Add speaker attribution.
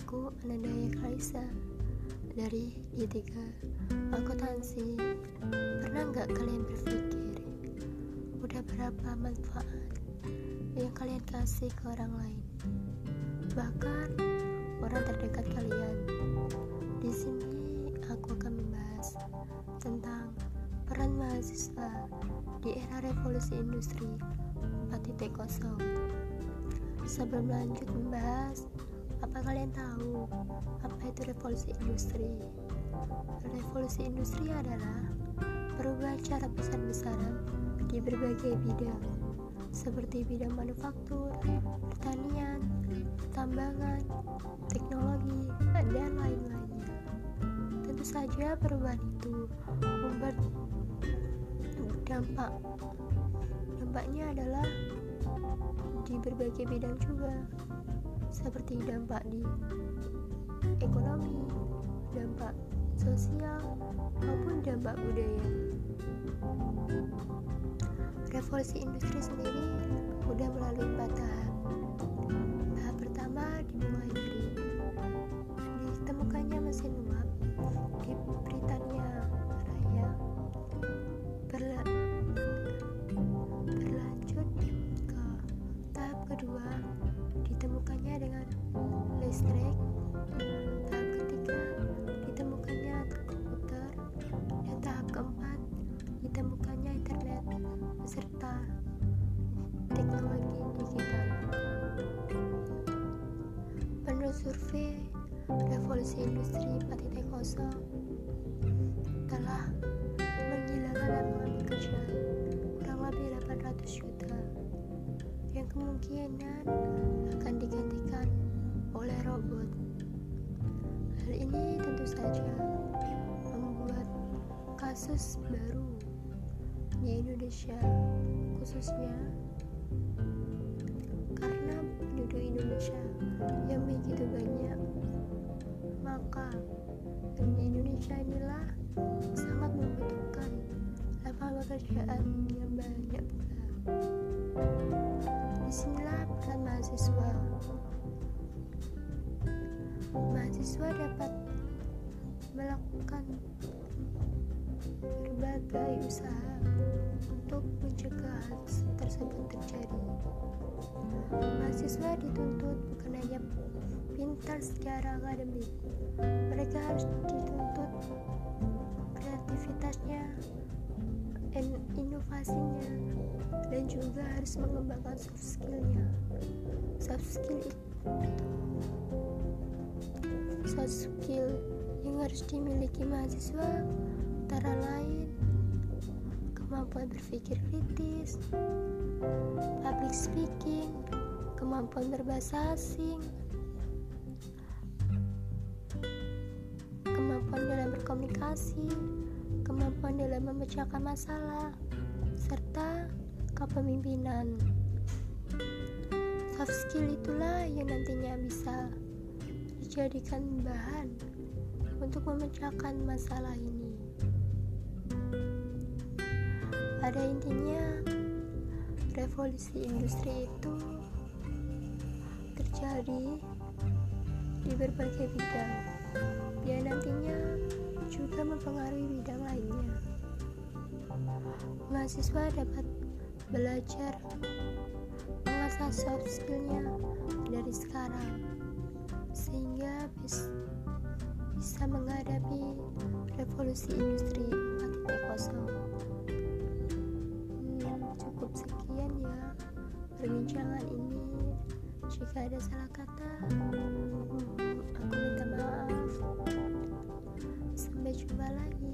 Speaker 1: Namaku Anandaya Kaisa dari D3 Akuntansi. Pernah nggak kalian berpikir, udah berapa manfaat yang kalian kasih ke orang lain? Bahkan orang terdekat kalian. Di sini aku akan membahas tentang peran mahasiswa di era revolusi industri 4.0 Sebelum lanjut membahas, apa kalian tahu apa itu revolusi industri? Revolusi industri adalah perubahan cara besar-besaran di berbagai bidang, seperti bidang manufaktur, pertanian, pertambangan, teknologi, dan lain-lainnya. Tentu saja perubahan itu membuat dampak. Dampaknya adalah di berbagai bidang juga seperti dampak di ekonomi, dampak sosial, maupun dampak budaya. Revolusi industri sendiri sudah melalui empat tahap. Survei revolusi industri 4.0 telah menghilangkan lapangan pekerjaan kurang lebih 800 juta yang kemungkinan akan digantikan oleh robot. Hal ini tentu saja membuat kasus baru di Indonesia, khususnya karena penduduk Indonesia yang begitu banyak, lapangan pekerjaan yang banyak. Di sinilah peran mahasiswa. Mahasiswa dapat melakukan berbagai usaha untuk mencegah hal tersebut terjadi. Mahasiswa dituntut bukan hanya pintar secara akademik, mereka harus dituntut kreativitasnya dan inovasinya. Dan juga harus mengembangkan soft skillnya. Soft skill itu soft skill yang harus dimiliki mahasiswa antara lain kemampuan berpikir kritis public speaking kemampuan berbahasa asing kemampuan dalam berkomunikasi kemampuan dalam memecahkan masalah, serta kepemimpinan. Soft skill itulah yang nantinya bisa dijadikan bahan untuk memecahkan masalah ini. Pada intinya, revolusi industri itu terjadi di berbagai bidang yang nantinya juga mempengaruhi bidang lainnya. Mahasiswa dapat belajar mengasah soft skillnya dari sekarang sehingga bisa menghadapi revolusi industri 4.0 hmm, cukup sekian ya perbincangan ini. Jika ada salah kata hmm, Sampai jumpa lagi.